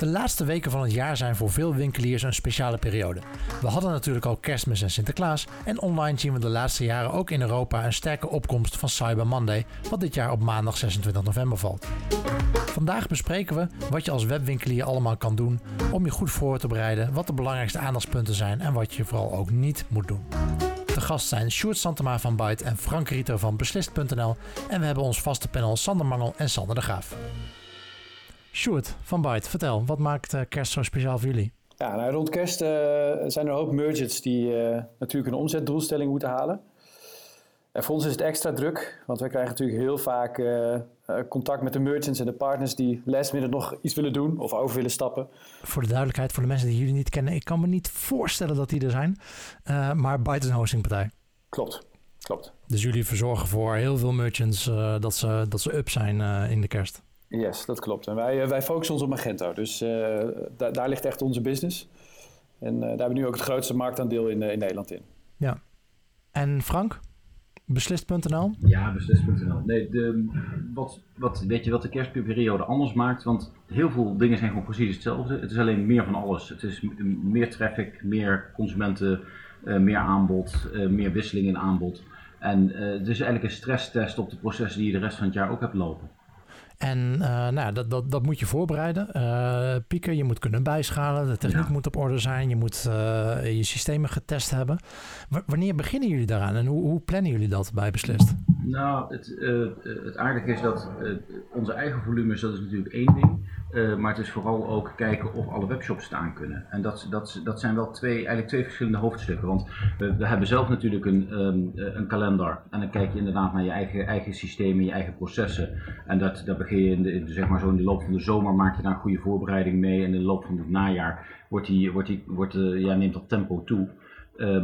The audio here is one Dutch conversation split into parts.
De laatste weken van het jaar zijn voor veel winkeliers een speciale periode. We hadden natuurlijk al kerstmis en Sinterklaas en online zien we de laatste jaren ook in Europa een sterke opkomst van Cyber Monday, wat dit jaar op maandag 26 november valt. Vandaag bespreken we wat je als webwinkelier allemaal kan doen om je goed voor te bereiden, wat de belangrijkste aandachtspunten zijn en wat je vooral ook niet moet doen. De gast zijn Sjoerd Santema van Byte en Frank Rieter van Beslist.nl en we hebben ons vaste panel Sander Mangel en Sander de Graaf. Sjoerd van Byte, vertel, wat maakt uh, kerst zo speciaal voor jullie? Ja, nou, rond kerst uh, zijn er een hoop merchants die uh, natuurlijk een omzetdoelstelling moeten halen. En voor ons is het extra druk, want wij krijgen natuurlijk heel vaak contact met de merchants en de partners die last minute nog iets willen doen of over willen stappen. Voor de duidelijkheid, voor de mensen die jullie niet kennen, ik kan me niet voorstellen dat die er zijn, maar Byte is een hostingpartij. Klopt, klopt. Dus jullie verzorgen voor heel veel merchants dat, ze, dat ze up zijn in de kerst. Yes, dat klopt. En wij, eh, wij focussen ons op Magento. Dus uh, daar ligt echt onze business. En uh, daar hebben we nu ook het grootste marktaandeel in, in Nederland in. Ja. En Frank? Beslist.nl? Ja, beslist.nl. Nee, de, wat, wat, weet je wat de kerstperiode anders maakt? Want heel veel dingen zijn gewoon precies hetzelfde. Het is alleen meer van alles. Het is meer traffic, meer consumenten, uh, meer aanbod, meer wisseling in aanbod. En het is eigenlijk een stresstest op de processen die je de rest van het jaar ook hebt lopen. En uh, nou, dat, dat, dat moet je voorbereiden. Uh, pieken, je moet kunnen bijschalen. De techniek moet op orde zijn. Je moet uh, je systemen getest hebben. W wanneer beginnen jullie daaraan en hoe, hoe plannen jullie dat bij Beslist? Nou, het, het aardige is dat onze eigen volumes, dat is natuurlijk één ding. Uh, maar het is vooral ook kijken of alle webshops staan kunnen. En dat, dat, dat zijn wel twee, eigenlijk twee verschillende hoofdstukken. Want we, we hebben zelf natuurlijk een, um, een kalender. En dan kijk je inderdaad naar je eigen, eigen systemen, je eigen processen. En dat, dat begin je in de, zeg maar zo in de loop van de zomer, maak je daar een goede voorbereiding mee. En in de loop van het najaar wordt die, wordt die, wordt, ja, neemt dat tempo toe.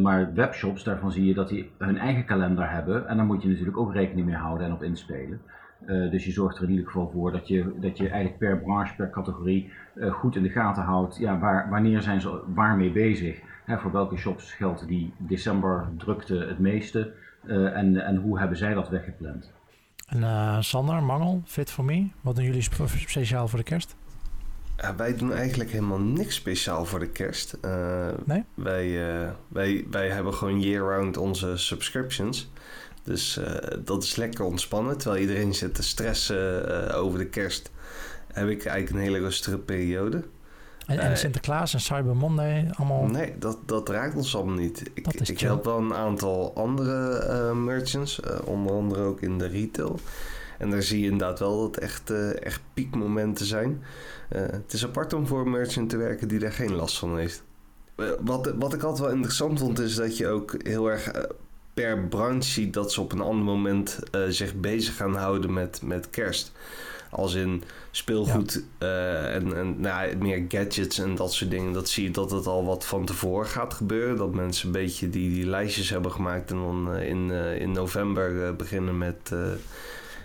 Maar webshops, daarvan zie je dat die hun eigen kalender hebben. En daar moet je natuurlijk ook rekening mee houden en op inspelen. Uh, dus je zorgt er in ieder geval voor dat je, dat je eigenlijk per branche, per categorie uh, goed in de gaten houdt. Ja, waar, wanneer zijn ze waarmee bezig? Hè, voor welke shops geldt die december drukte het meeste? Uh, en, en hoe hebben zij dat weggepland? En Sander, Mangel, Fit for Me, wat doen jullie speciaal voor de kerst? wij doen eigenlijk helemaal niks speciaal voor de kerst. nee? Wij, wij, wij hebben gewoon year-round onze subscriptions. Dus uh, dat is lekker ontspannen. Terwijl iedereen zit te stressen uh, over de kerst, heb ik eigenlijk een hele rustige periode. En, en Sinterklaas en Cyber Monday allemaal? Nee, dat, dat raakt ons allemaal niet. Ik, ik help wel een aantal andere uh, merchants, onder andere ook in de retail. En daar zie je inderdaad wel dat echt, echt piekmomenten zijn. het is apart om voor een merchant te werken die daar geen last van heeft. Wat, wat ik altijd wel interessant vond, is dat je ook heel erg per branche ziet dat ze op een ander moment uh, zich bezig gaan houden met, met kerst. Als in speelgoed ja. uh, en, en nou, meer gadgets en dat soort dingen. Dat zie je dat het al wat van tevoren gaat gebeuren. Dat mensen een beetje die, die lijstjes hebben gemaakt en dan uh, in, in november beginnen met,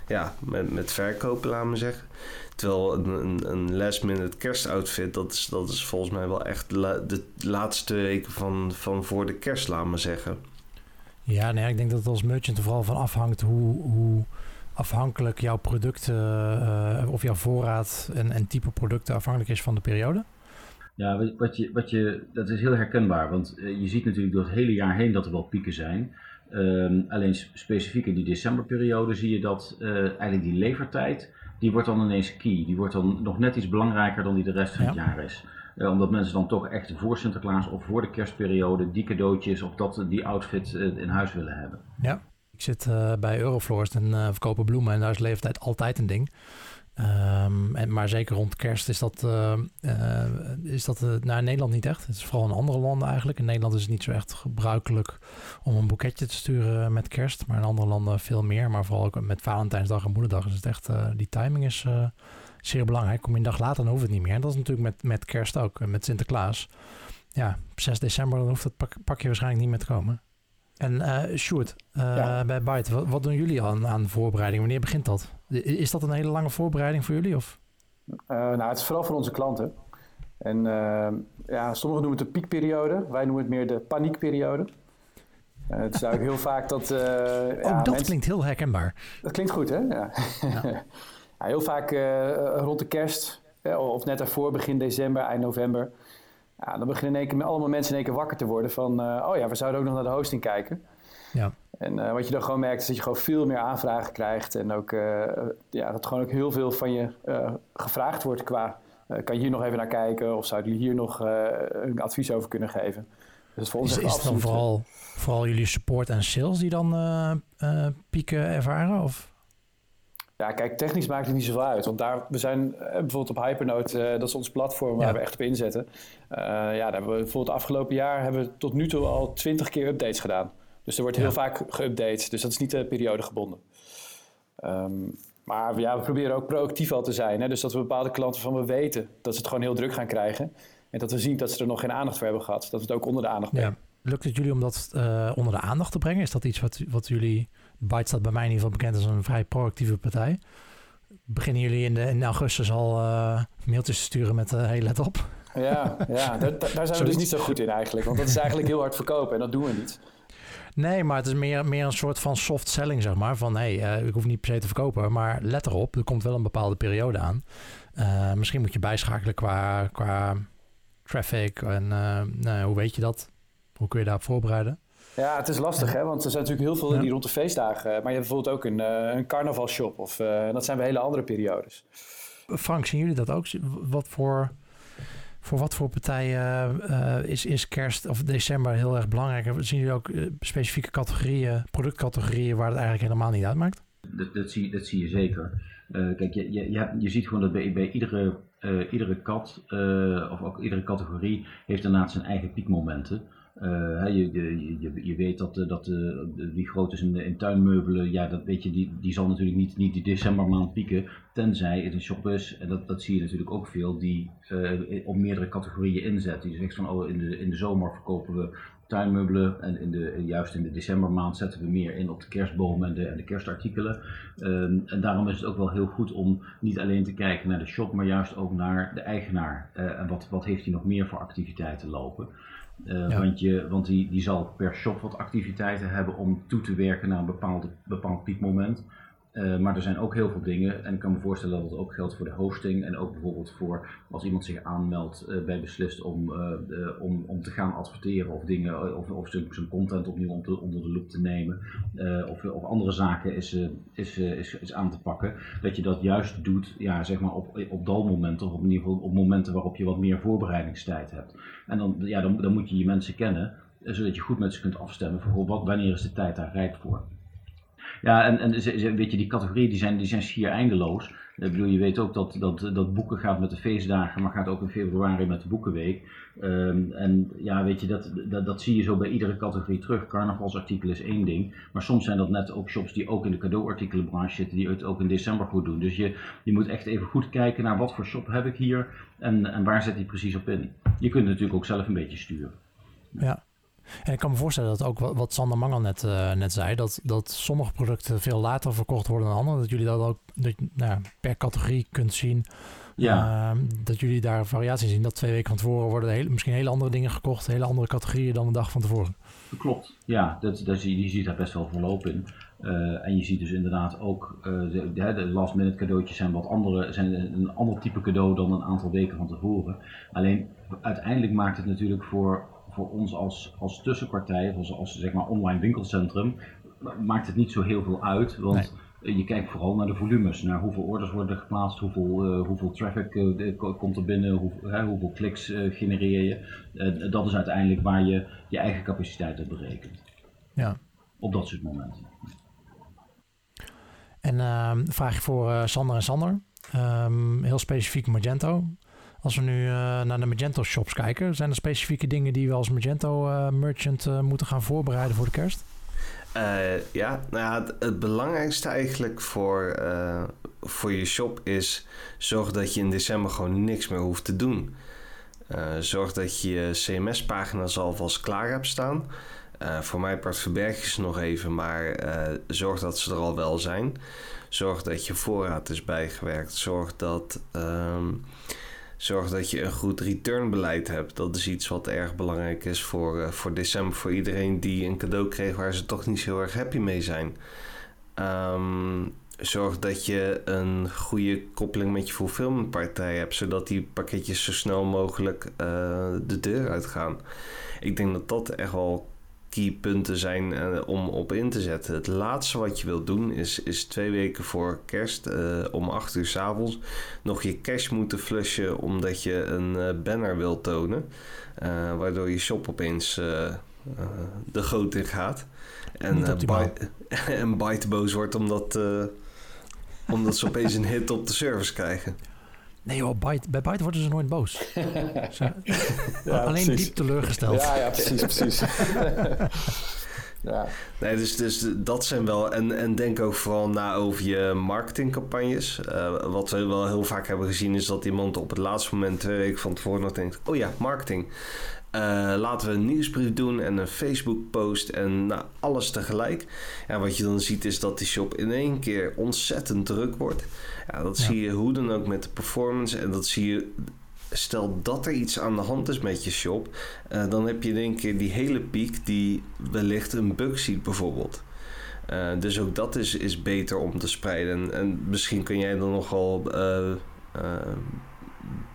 ja, met, met verkopen, laten we zeggen. Terwijl een, een, een last minute kerstoutfit, dat is, dat is volgens mij wel echt la, de laatste weken van, van voor de kerst, laten we zeggen. Ja, nee, ik denk dat het als merchant er vooral van afhangt hoe, hoe afhankelijk jouw producten uh, of jouw voorraad en, en type producten afhankelijk is van de periode. Ja, wat je, wat je, dat is heel herkenbaar, want uh, je ziet natuurlijk door het hele jaar heen dat er wel pieken zijn. Um, alleen specifiek in die decemberperiode zie je dat uh, eigenlijk die levertijd, die wordt dan ineens key. Die wordt dan nog net iets belangrijker dan die de rest van ja. het jaar is. Uh, omdat mensen dan toch echt voor Sinterklaas of voor de kerstperiode die cadeautjes of dat, die outfit uh, in huis willen hebben. Ja, ik zit uh, bij Euroflorist en verkopen bloemen en daar is leeftijd altijd een ding. Um, en, maar zeker rond kerst is dat, is dat in Nederland niet echt. Het is vooral in andere landen eigenlijk. In Nederland is het niet zo echt gebruikelijk om een boeketje te sturen met kerst. Maar in andere landen veel meer. Maar vooral ook met Valentijnsdag en Moederdag is het echt... die timing is zeer belangrijk. Kom je een dag later, dan hoeft het niet meer. En dat is natuurlijk met, met kerst ook, met Sinterklaas. Ja, 6 december, dan hoeft dat pak, pakje waarschijnlijk niet meer te komen. En uh, Sjoerd, uh, ja. bij Byte, wat, wat, doen jullie aan, aan voorbereiding? Wanneer begint dat? Is dat een hele lange voorbereiding voor jullie? Of? Uh, nou, het is vooral voor onze klanten. En ja, sommigen noemen het de piekperiode. Wij noemen het meer de paniekperiode. het is eigenlijk heel vaak dat... oh, ja, dat mensen... klinkt heel herkenbaar. Dat klinkt goed, hè? Ja. ja. Ja, heel vaak uh, rond de kerst of net daarvoor, begin december, eind november. Ja, dan beginnen in één keer allemaal mensen in één keer wakker te worden van... oh ja, we zouden ook nog naar de hosting kijken. Ja. En wat je dan gewoon merkt is dat je gewoon veel meer aanvragen krijgt. En ook ja, dat gewoon ook heel veel van je gevraagd wordt qua... kan je hier nog even naar kijken of zou je hier nog een advies over kunnen geven? Dus voor ons is, is het dan vooral, vooral jullie support en sales die dan pieken ervaren? Of? Ja, kijk, technisch maakt het niet zoveel uit. Want daar, we zijn eh, bijvoorbeeld op Hypernote, uh, dat is ons platform waar we echt op inzetten. Uh, ja, daar hebben we bijvoorbeeld afgelopen jaar hebben we tot nu toe al twintig keer updates gedaan. Dus er wordt heel vaak geüpdate. Dus dat is niet uh, periodegebonden. Um, maar ja, we proberen ook proactief al te zijn. Hè? Dus dat we bepaalde klanten van we weten dat ze het gewoon heel druk gaan krijgen. En dat we zien dat ze er nog geen aandacht voor hebben gehad. Dat we het ook onder de aandacht brengen. Ja. Lukt het jullie om dat onder de aandacht te brengen? Is dat iets wat, wat jullie Byte staat bij mij in ieder geval bekend als een vrij proactieve partij. Beginnen jullie in, de, in augustus al uh, mailtjes te sturen met uh, hey, let op? Ja, ja daar, daar zijn we dus niet zo goed in eigenlijk. Want dat is eigenlijk heel hard verkopen en dat doen we niet. Nee, maar het is meer, meer een soort van soft selling, zeg maar. Van hé, hey, uh, ik hoef niet per se te verkopen, maar let erop, er komt wel een bepaalde periode aan. Uh, misschien moet je bijschakelen qua, qua traffic en uh, nou, hoe weet je dat? Hoe kun je daarop voorbereiden? Ja, het is lastig, hè? want er zijn natuurlijk heel veel die rond de feestdagen. Maar je hebt bijvoorbeeld ook een, uh, een carnavalshop. Of, uh, dat zijn we hele andere periodes. Frank, zien jullie dat ook? Wat voor, voor wat voor partijen uh, is, is kerst of december heel erg belangrijk? Zien jullie ook specifieke categorieën, productcategorieën waar het eigenlijk helemaal niet uitmaakt? Dat, dat, zie, dat zie je zeker. kijk, je, je, je, je ziet gewoon dat bij, bij iedere, iedere kat of ook iedere categorie heeft inderdaad zijn eigen piekmomenten. Uh, je, je, weet dat, eh, dat wie groot is in, in, tuinmeubelen, ja, dat weet je, die, die zal natuurlijk niet, niet die decembermaand pieken, tenzij het een shop is, en dat, dat zie je natuurlijk ook veel, die op meerdere categorieën inzet. Die zegt van, oh, in de, in de zomer verkopen we tuinmeubelen en in de, juist in de decembermaand zetten we meer in op de kerstbomen en de, en de kerstartikelen. Ehm, en daarom is het ook wel heel goed om niet alleen te kijken naar de shop, maar juist ook naar de eigenaar. en wat, wat heeft hij nog meer voor activiteiten lopen. Uh, Want, je, want die, die zal per shop wat activiteiten hebben om toe te werken naar een bepaald, bepaald piekmoment. Uh, maar er zijn ook heel veel dingen, en ik kan me voorstellen dat het ook geldt voor de hosting en ook bijvoorbeeld voor als iemand zich aanmeldt uh, bij beslist om, om, om te gaan adverteren of dingen, of, of zijn, content opnieuw onder, de loep te nemen, of, of andere zaken is, is, is, is aan te pakken. Dat je dat juist doet, ja, zeg maar op, op dalmomenten, of op, in ieder geval op momenten waarop je wat meer voorbereidingstijd hebt. En dan, ja, dan, dan moet je je mensen kennen, eh, zodat je goed met ze kunt afstemmen voor wat, wanneer is de tijd daar rijp voor. Ja, en, en weet je, die categorieën die zijn, die zijn schier eindeloos. Ik bedoel, je weet ook dat, dat, dat boeken gaat met de feestdagen, maar gaat ook in februari met de boekenweek. Um, en ja, weet je, dat, dat, dat zie je zo bij iedere categorie terug. Carnavalsartikel is één ding, maar soms zijn dat net ook shops die ook in de cadeauartikelenbranche zitten, die het ook in december goed doen. Dus je, je moet echt even goed kijken naar wat voor shop heb ik hier en, en waar zet die precies op in. Je kunt natuurlijk ook zelf een beetje sturen. Ja, en ik kan me voorstellen dat ook wat Sander Mangel net, uh, net zei, dat, dat sommige producten veel later verkocht worden dan andere. Dat jullie dat ook dat, nou, per categorie kunt zien. Ja. Uh, dat jullie daar variaties zien. Dat twee weken van tevoren worden hele, misschien hele andere dingen gekocht, hele andere categorieën dan de dag van tevoren. Klopt, ja, dat, dat, je, je ziet daar best wel verloop in. Uh, en je ziet dus inderdaad ook, uh, de, de, last minute cadeautjes zijn wat andere, zijn een ander type cadeau dan een aantal weken van tevoren. Alleen uiteindelijk maakt het natuurlijk voor voor ons als, als tussenpartij, als, als zeg maar online winkelcentrum, maakt het niet zo heel veel uit. Want je kijkt vooral naar de volumes, naar hoeveel orders worden geplaatst, hoeveel, uh, hoeveel traffic uh, komt er binnen, hoe, hoeveel kliks uh, genereer je. dat is uiteindelijk waar je je eigen capaciteit op berekent. Ja. Op dat soort momenten. En ehm, vraag voor Sander en Sander. Um, heel specifiek Magento. Als we nu uh, naar de Magento shops kijken, zijn er specifieke dingen die we als Magento uh, merchant uh, moeten gaan voorbereiden voor de kerst? ja, nou ja, het, belangrijkste eigenlijk voor, voor je shop is zorg dat je in december gewoon niks meer hoeft te doen. zorg dat je CMS-pagina's alvast klaar hebt staan. voor mij part verberg je ze nog even, maar zorg dat ze er al wel zijn. Zorg dat je voorraad is bijgewerkt. Zorg dat um, zorg dat je een goed returnbeleid hebt. Dat is iets wat erg belangrijk is voor, uh, voor december. Voor iedereen die een cadeau kreeg waar ze toch niet zo heel erg happy mee zijn. Um, zorg dat je een goede koppeling met je fulfillmentpartij hebt, zodat die pakketjes zo snel mogelijk de deur uitgaan. Ik denk dat dat echt wel keypunten zijn uh, om op in te zetten. Het laatste wat je wilt doen is, is twee weken voor kerst uh, om 8 uur s avonds nog je cash moeten flushen omdat je een uh, banner wilt tonen. waardoor je shop opeens de goot in gaat. En, en Byte boos wordt omdat, omdat ze opeens een hit op de service krijgen. Nee joh, Byte, bij Byte worden ze nooit boos. ja, alleen diep teleurgesteld. Ja, ja precies, precies. ja. Nee, dus, dus dat zijn wel... En, en denk ook vooral na over je marketingcampagnes. Uh, wat we wel heel vaak hebben gezien is dat iemand op het laatste moment... twee weken van tevoren nog denkt... oh ja, marketing. Uh, laten we een nieuwsbrief doen en een Facebook-post en nou, alles tegelijk. En wat je dan ziet is dat die shop in één keer ontzettend druk wordt. Ja, dat zie je hoe dan ook met de performance. En dat zie je, stel dat er iets aan de hand is met je shop, uh, dan heb je in één keer die hele piek die wellicht een bug ziet bijvoorbeeld. Uh, dus ook dat is, is beter om te spreiden. En, en misschien kun jij dan nogal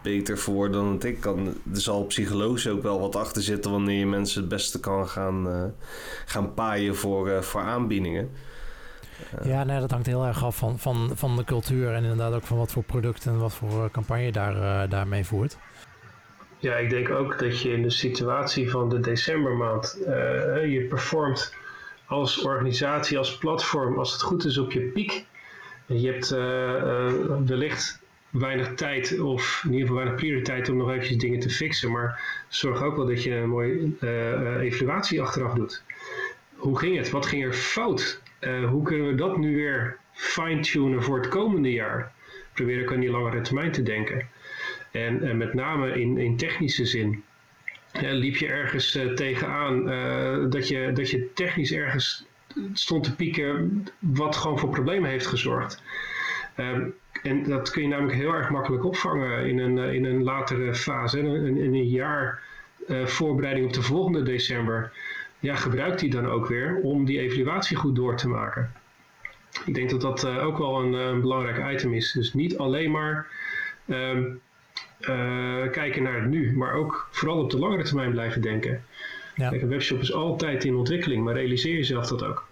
beter voor dan het ik kan. Er zal psychologisch ook wel wat achter zitten wanneer je mensen het beste kan gaan, uh, gaan paaien voor, uh, voor aanbiedingen. ja, nee, dat hangt heel erg af van, van, van de cultuur en inderdaad ook van wat voor product en wat voor campagne je daar, uh, daarmee voert. Ja, ik denk ook dat je in de situatie van de decembermaand je performt als organisatie, als platform, als het goed is op je piek. Je hebt wellicht weinig tijd of in ieder geval weinig prioriteit om nog eventjes dingen te fixen. Maar zorg ook wel dat je een mooie uh, evaluatie achteraf doet. Hoe ging het? Wat ging er fout? Uh, hoe kunnen we dat nu weer fine-tunen voor het komende jaar? Probeer ook aan die langere termijn te denken. En, en met name in, in technische zin. liep je ergens tegenaan dat, je, dat je technisch ergens stond te pieken wat gewoon voor problemen heeft gezorgd. Um, en dat kun je namelijk heel erg makkelijk opvangen in een, eh, in een latere fase, in, in een jaar uh, voorbereiding op de volgende december. Ja, gebruik die dan ook weer om die evaluatie goed door te maken. Ik denk dat dat uh, ook wel een, een, belangrijk item is. Dus niet alleen maar um, uh, kijken naar het nu, maar ook vooral op de langere termijn blijven denken. Ja. Kijk, een webshop is altijd in ontwikkeling, maar realiseer jezelf dat ook.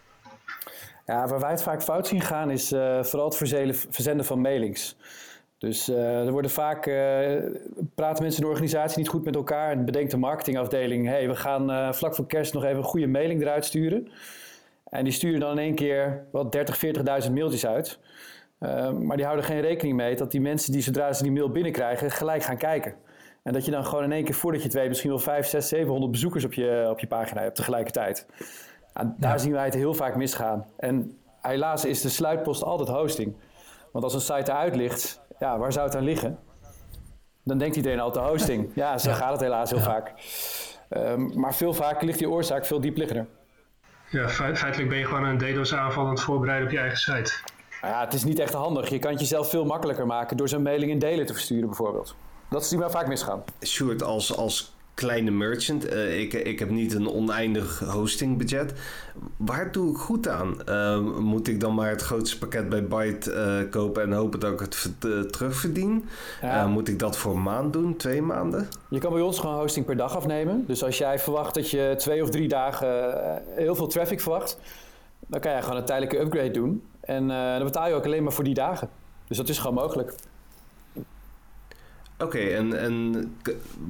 Ja, waar wij het vaak fout zien gaan is uh, vooral het verzenden van mailings. Dus uh, er worden vaak, uh, praten mensen in de organisatie niet goed met elkaar en bedenkt de marketingafdeling, hey, we gaan vlak voor kerst nog even een goede mailing eruit sturen. En die sturen dan in één keer wat 30, 40.000 mailtjes uit. maar die houden geen rekening mee dat die mensen die zodra ze die mail binnenkrijgen gelijk gaan kijken. En dat je dan gewoon in één keer voordat je het weet misschien wel 5, 6, 700 bezoekers op je, op je pagina hebt tegelijkertijd daar zien wij het heel vaak misgaan. En helaas is de sluitpost altijd hosting. Want als een site eruit ligt, ja, waar zou het aan liggen? Dan denkt iedereen altijd hosting. Ja, zo gaat het helaas heel vaak. Um, maar veel vaker ligt die oorzaak veel diepliggender. Ja, feitelijk ben je gewoon een DDoS-aanval aan het voorbereiden op je eigen site. Nou ja, het is niet echt handig. Je kan het jezelf veel makkelijker maken door zo'n mailing in delen te versturen bijvoorbeeld. Dat is die maar vaak misgaan. Sjoerd, als, als kleine merchant. Uh, ik, ik heb niet een oneindig hostingbudget. Waar doe ik goed aan? Uh, moet ik dan maar het grootste pakket bij Byte uh, kopen en hopen dat ik het terugverdien? Ja. moet ik dat voor een maand doen? Twee maanden? Je kan bij ons gewoon hosting per dag afnemen. Dus als jij verwacht dat je twee of drie dagen heel veel traffic verwacht, dan kan jij gewoon een tijdelijke upgrade doen. En dan betaal je ook alleen maar voor die dagen. Dus dat is gewoon mogelijk. Oké, en, en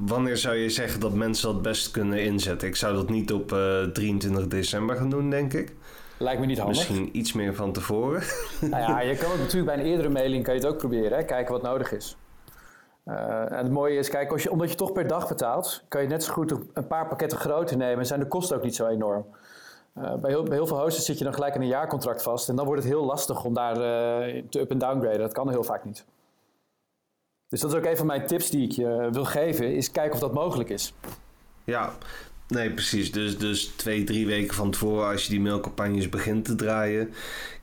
wanneer zou je zeggen dat mensen dat best kunnen inzetten? Ik zou dat niet op uh, eh, 23 december gaan doen, denk ik. Lijkt me niet handig. Misschien iets meer van tevoren. Nou ja, je kan ook natuurlijk bij een eerdere mailing kan je het ook proberen. Hè? Kijken wat nodig is. Uh, en het mooie is, kijk, als je, omdat je toch per dag betaalt, kan je net zo goed een paar pakketten groter nemen en zijn de kosten ook niet zo enorm. Uh, bij, heel, bij, heel, veel hosters zit je dan gelijk in een jaarcontract vast en dan wordt het heel lastig om daar uh, te up- en downgraden. Dat kan heel vaak niet. Dus dat is ook een van mijn tips die ik je wil geven, is kijken of dat mogelijk is. Ja, nee precies. Dus, dus twee, drie weken van tevoren als je die mailcampagnes begint te draaien,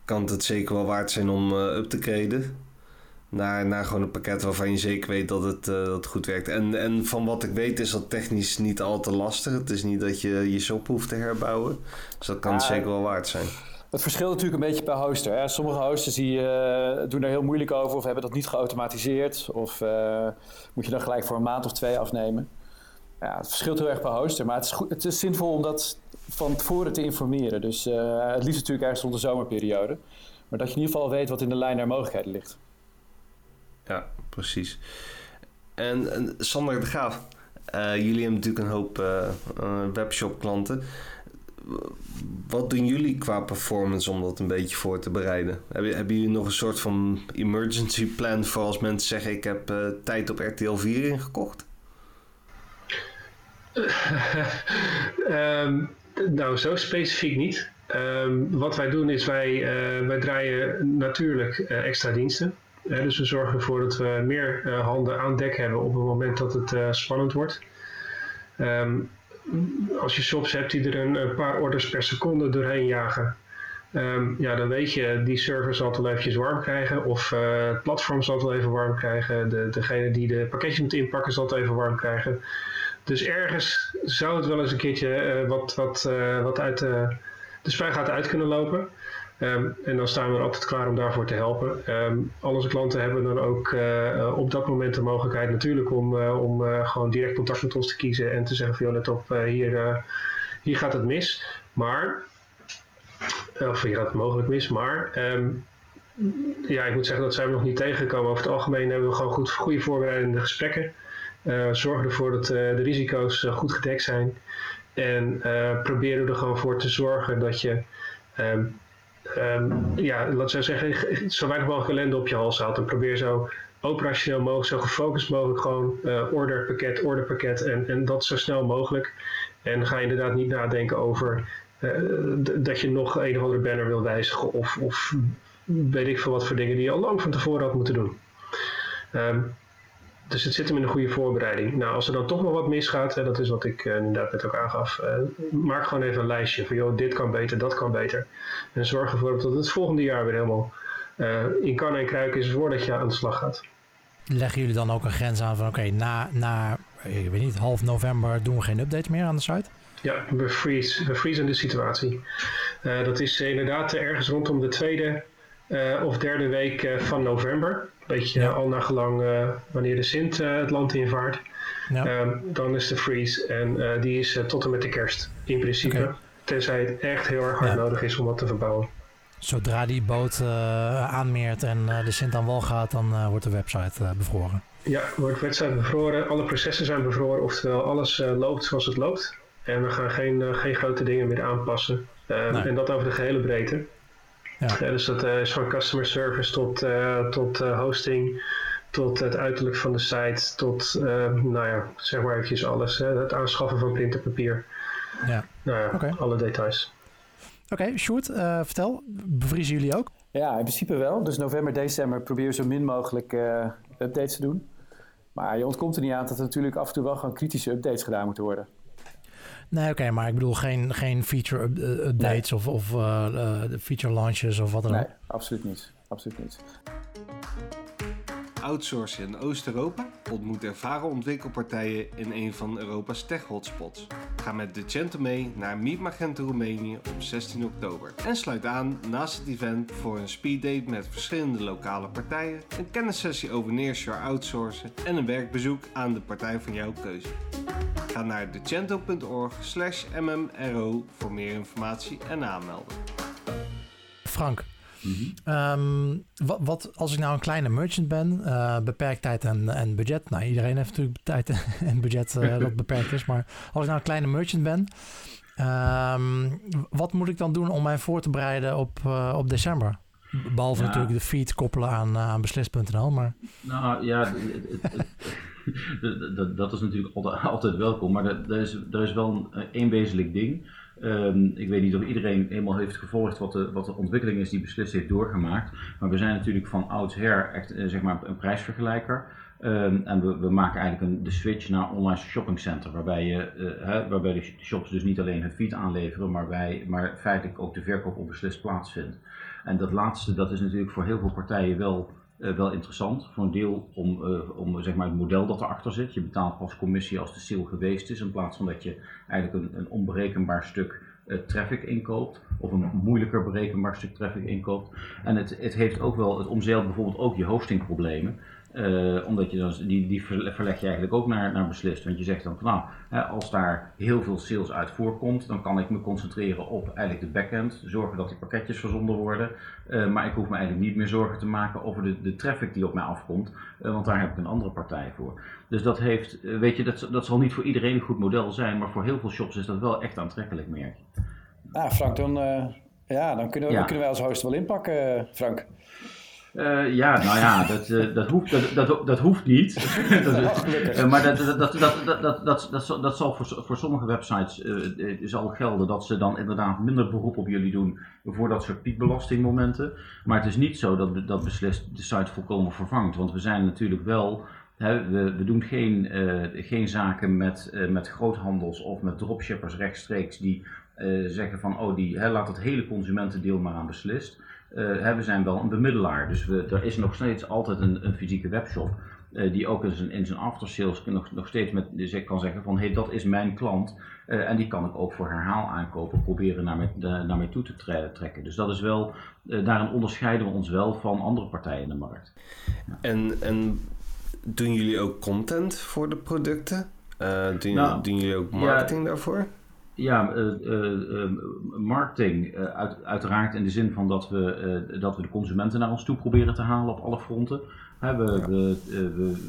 kan het zeker wel waard zijn om uh, up te graden. Naar, naar gewoon een pakket waarvan je zeker weet dat het, uh, dat goed werkt. En, en van wat ik weet is dat technisch niet al te lastig. Het is niet dat je je shop hoeft te herbouwen. Dus dat kan zeker wel waard zijn. Het verschilt natuurlijk een beetje per hoster. Hè. Sommige hosters die, uh, doen er heel moeilijk over of hebben dat niet geautomatiseerd. Of uh, moet je dan gelijk voor een maand of twee afnemen. Ja, het verschilt heel erg per hoster. Maar het is, goed, het is zinvol om dat van tevoren te informeren. Dus uh, het liefst natuurlijk ergens rond de zomerperiode. Maar dat je in ieder geval weet wat in de lijn der mogelijkheden ligt. Ja, precies. En, en Sander de Graaf, jullie hebben natuurlijk een hoop webshop klanten wat doen jullie qua performance om dat een beetje voor te bereiden? Hebben, hebben jullie nog een soort van emergency plan voor als mensen zeggen: Ik heb uh, tijd op RTL 4 ingekocht? um, nou, zo specifiek niet. Um, wat wij doen is wij, uh, wij draaien natuurlijk uh, extra diensten. dus we zorgen ervoor dat we meer handen aan dek hebben op het moment dat het spannend wordt. Um, als je shops hebt die er een, paar orders per seconde doorheen jagen, ehm, ja, dan weet je, die server zal het wel warm krijgen. Of uh, het platform zal het wel even warm krijgen. De, degene die de pakketjes moet inpakken zal het even warm krijgen. Dus ergens zou het wel eens een keertje uh, wat, wat, uh, wat uit de spuigaat uit kunnen lopen. Ehm, en dan staan we er altijd klaar om daarvoor te helpen. Um, al onze klanten hebben dan ook uh, op dat moment de mogelijkheid natuurlijk om, uh, om uh, gewoon direct contact met ons te kiezen en te zeggen van joh, let op, hier, hier gaat het mis. Maar, of hier gaat het mogelijk mis, maar um, ja, ik moet zeggen dat zijn we nog niet tegengekomen. Over het algemeen hebben we gewoon goed, goede voorbereidende gesprekken. zorgen ervoor dat de risico's goed gedekt zijn. En proberen er gewoon voor te zorgen dat je um, ja, laten we zeggen, zo weinig mogelijk ellende op je hals haalt. En probeer zo operationeel mogelijk, zo gefocust mogelijk gewoon uh, orderpakket, orderpakket en, en dat zo snel mogelijk. En ga inderdaad niet nadenken over uh, dat je nog een of andere banner wil wijzigen of, of weet ik veel wat voor dingen die je al lang van tevoren had moeten doen. Um, dus het zit hem in een goede voorbereiding. Nou, als er dan toch nog wat misgaat, hè, dat is wat ik uh, inderdaad net ook aangaf, uh, maak gewoon even een lijstje van, joh, dit kan beter, dat kan beter. En zorg ervoor dat het volgende jaar weer helemaal uh, in kan en kruik is voordat je aan de slag gaat. Leggen jullie dan ook een grens aan van, oké, okay, na, na, ik weet niet, half november doen we geen updates meer aan de site? Ja, we freeze, we freezen de situatie. dat is inderdaad ergens rondom de tweede of derde week van november beetje ja. al naar gelang uh, wanneer de Sint uh, het land invaart. Ja. Um, dan is de freeze en uh, die is tot en met de kerst in principe. Okay. Tenzij het echt heel erg hard ja. nodig is om dat te verbouwen. Zodra die boot aanmeert en de Sint aan wal gaat, dan wordt de website bevroren. Ja, wordt de website bevroren. Alle processen zijn bevroren, oftewel alles loopt zoals het loopt. En we gaan geen, geen grote dingen meer aanpassen. Um, nee. En dat over de gehele breedte. Ja. dus dat uh, is van customer service tot, uh, tot uh, hosting, tot het uiterlijk van de site, tot, nou ja, zeg maar eventjes alles. het aanschaffen van printerpapier. Ja. Nou ja, okay. alle details. Oké, okay, Sjoerd, vertel, bevriezen jullie ook? Ja, in principe wel. Dus november, december proberen we zo min mogelijk updates te doen. Maar je ontkomt er niet aan dat er natuurlijk af en toe wel gewoon kritische updates gedaan moeten worden. Nee, oké, maar ik bedoel geen, geen feature uh, updates nee. of, of uh, uh, feature launches of wat dan ook. Nee, absoluut niet. Absoluut niet. Outsourcen in Oost-Europa? Ontmoet ervaren ontwikkelpartijen in een van Europa's tech-hotspots. Ga met Decento mee naar Meet Magento Roemenië op 16 oktober. En sluit aan naast het event voor een speeddate met verschillende lokale partijen, een kennissessie over nearshore outsourcen en een werkbezoek aan de partij van jouw keuze. Ga naar decento.org slash mmro voor meer informatie en aanmelden. Frank, mm um, wat, wat, als ik nou een kleine merchant ben, uh, beperkt tijd en, en budget. Nou, iedereen heeft natuurlijk tijd en budget uh, dat beperkt is. Maar als ik nou een kleine merchant ben, um, wat moet ik dan doen om mij voor te bereiden op, uh, op december? Behalve ja. natuurlijk de feed koppelen aan, aan beslis.nl. Maar... Nou ja, dat is natuurlijk altijd, altijd welkom. Maar er is, er is wel één wezenlijk ding. Um, ik weet niet of iedereen helemaal heeft gevolgd wat de, wat de ontwikkeling is die beslist heeft doorgemaakt. Maar we zijn natuurlijk van oudsher echt uh, zeg maar een prijsvergelijker. Um, en we, we, maken eigenlijk een, de switch naar online shopping center. Waarbij, je, hè, waarbij de shops dus niet alleen het feed aanleveren, maar, wij, maar feitelijk ook de verkoop op beslist plaatsvindt. En dat laatste, dat is natuurlijk voor heel veel partijen wel uh, wel interessant. Voor een deel om, uh, om zeg maar het model dat erachter zit. Je betaalt pas commissie als de sale geweest is, in plaats van dat je eigenlijk een, een onberekenbaar stuk traffic inkoopt of een moeilijker berekenbaar stuk traffic inkoopt. En het, het heeft ook wel, het omzeilt bijvoorbeeld ook je hostingproblemen. Uh, omdat je dan, die, die verleg je eigenlijk ook naar, naar beslist. Want je zegt dan van nou, hè, als daar heel veel sales uit voorkomt, dan kan ik me concentreren op eigenlijk de backend. Zorgen dat die pakketjes verzonden worden. Uh, maar ik hoef me eigenlijk niet meer zorgen te maken over de, de traffic die op mij afkomt. Uh, want daar heb ik een andere partij voor. Dus dat heeft, weet je, dat, dat zal niet voor iedereen een goed model zijn. Maar voor heel veel shops is dat wel echt aantrekkelijk, merk je. Nou, Frank, dan, ja, dan kunnen, we, ja. kunnen wij als host wel inpakken, Frank. Uh, ja, nou ja, dat, uh, dat, hoeft, dat, dat, dat hoeft niet. dat, uh, maar dat, dat, dat, dat, dat, dat, dat, dat zal voor, voor sommige websites zal gelden dat ze dan inderdaad minder beroep op jullie doen voor dat soort piekbelastingmomenten. Maar het is niet zo dat, dat beslist de site volkomen vervangt. Want we zijn natuurlijk wel, hè, we, we doen geen, geen zaken met, met groothandels of met dropshippers rechtstreeks die zeggen van oh, die, hè, laat het hele consumentendeel maar aan beslist uh, we zijn wel een bemiddelaar. Dus we, er is nog steeds altijd een, een fysieke webshop. Uh, die ook in zijn, in zijn aftersales nog, nog steeds met, dus ik kan zeggen van hé, hey, dat is mijn klant. Uh, en die kan ik ook voor herhaal aankopen, proberen naar mij, naar mij toe te trekken. Dus dat is wel, daarin onderscheiden we ons wel van andere partijen in de markt. Ja. En, en doen jullie ook content voor de producten? doen, nou, doen, jullie ook marketing ja, daarvoor? Ja, uh, marketing uit, uiteraard in de zin van dat we, dat we de consumenten naar ons toe proberen te halen op alle fronten. we, we,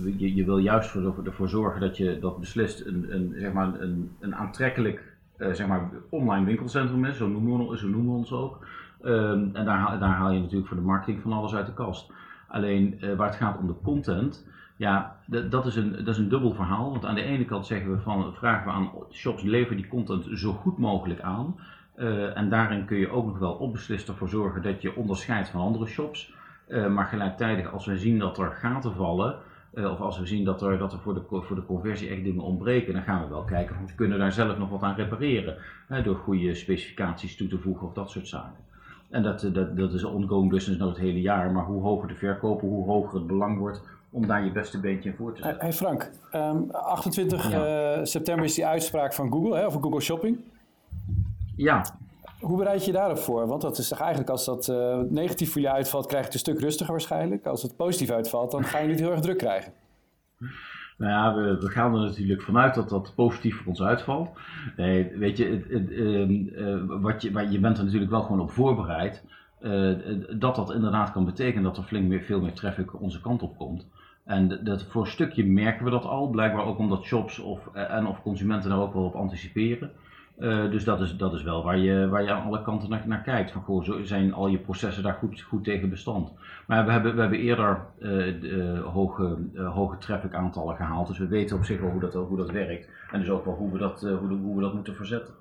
we, je, je, wil juist voor, ervoor zorgen dat je dat beslist een, een, zeg maar een, een aantrekkelijk zeg maar online winkelcentrum is, zo noemen we, zo noemen we ons ook. Ehm, en daar, daar haal je natuurlijk voor de marketing van alles uit de kast. Alleen waar het gaat om de content, ja, dat is, een, dat is een dubbel verhaal. Want aan de ene kant zeggen we van, vragen we aan shops, lever die content zo goed mogelijk aan. Uh, en daarin kun je ook nog wel onbeslist ervoor zorgen dat je onderscheidt van andere shops. Uh, maar gelijktijdig, als we zien dat er gaten vallen, uh, of als we zien dat er, dat er voor, de, voor de conversie echt dingen ontbreken, dan gaan we wel kijken of we kunnen daar zelf nog wat aan repareren. door goede specificaties toe te voegen of dat soort zaken. En dat, dat, dat is ongoing business nog het hele jaar. Maar hoe hoger de verkopen, hoe hoger het belang wordt om daar je beste beentje in voor te zetten. Hey Frank, 28 ehm, eh, september is die uitspraak van Google, hè, over Google Shopping. Ja. Hoe bereid je daarop voor? Want dat is toch eigenlijk als dat uh, negatief voor je uitvalt, krijg je het een stuk rustiger waarschijnlijk. Als het positief uitvalt, dan ga je niet heel erg druk krijgen. Nou ja, we, we, gaan er natuurlijk vanuit dat dat positief voor ons uitvalt. Nee, weet je, het, het, uh, wat je, maar je bent er natuurlijk wel gewoon op voorbereid. dat dat inderdaad kan betekenen dat er flink meer, veel meer traffic onze kant op komt. En dat, voor een stukje merken we dat al, blijkbaar ook omdat shops of, eh, en of consumenten daar ook wel op anticiperen. Uh, dus dat is, dat is wel waar je, waar je aan alle kanten naar, naar kijkt. Van, goh, zijn al je processen daar goed, goed tegen bestand? Maar we hebben, we hebben eerder uh, hoge, hoge traffic aantallen gehaald. Dus we weten op zich wel hoe dat, hoe dat werkt. En dus ook wel hoe we dat, hoe, hoe we dat moeten verzetten.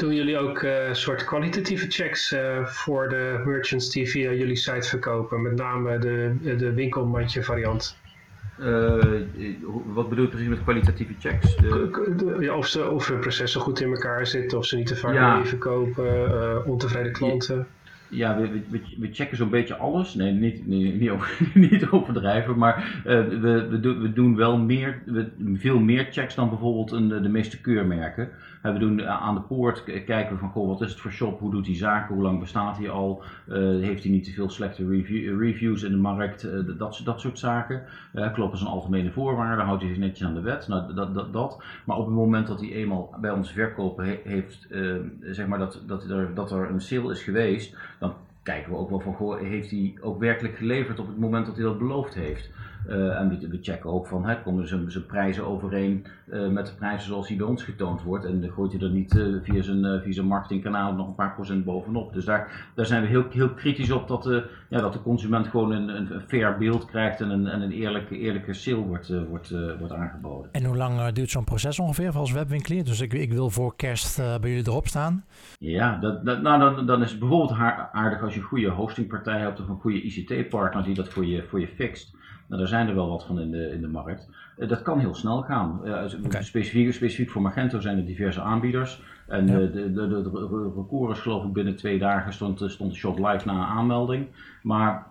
Doen jullie ook een uh, soort kwalitatieve checks uh, voor de merchants die via jullie site verkopen? Met name de, de winkelmandje variant. Uh, wat bedoel je precies met kwalitatieve checks? De... Ja, of, ze, of hun processen goed in elkaar zitten, of ze niet te vaak ja. verkopen, ontevreden klanten. Ja, we, we, we checken zo'n beetje alles. Nee, niet, niet, niet, over, niet overdrijven, maar uh, we, we, doen, we doen wel meer, we, veel meer checks dan bijvoorbeeld een, de meeste keurmerken. We doen aan de poort kijken we van, goh, wat is het voor shop, hoe doet hij zaken, hoe lang bestaat hij al, uh, heeft hij niet te veel slechte review, reviews in de markt, dat, dat soort zaken. kloppen zijn algemene voorwaarden, houdt hij zich netjes aan de wet, nou, dat, dat, dat. Maar op het moment dat hij eenmaal bij ons verkopen he, heeft, zeg maar dat, dat, er, dat er een sale is geweest, dan kijken we ook wel van, goh, heeft hij ook werkelijk geleverd op het moment dat hij dat beloofd heeft? Uh, en we, we, checken ook van, hè, komen zijn, zijn prijzen overeen uh, met de prijzen zoals die bij ons getoond wordt. En gooit hij er niet uh, via, zijn, via zijn marketingkanaal nog een paar procent bovenop. Dus daar, daar zijn we heel, heel kritisch op dat, ja, dat de consument gewoon een, een fair beeld krijgt en een, en een eerlijke, eerlijke sale wordt, wordt, wordt aangeboden. En hoe lang duurt zo'n proces ongeveer als webwinkelier? Dus ik, ik wil voor kerst bij jullie erop staan. Ja, dat, dat, nou, dan, dan is het bijvoorbeeld aardig als je een goede hostingpartij hebt of een goede ICT-partner die dat voor je, voor je fixt. Nou, daar zijn er wel wat van in de, in de markt. Uh, dat kan heel snel gaan. Okay. specifiek, specifiek voor Magento zijn er diverse aanbieders. En ja. de, de, de, de, record is geloof ik binnen twee dagen stond, stond de shop live na een aanmelding. Maar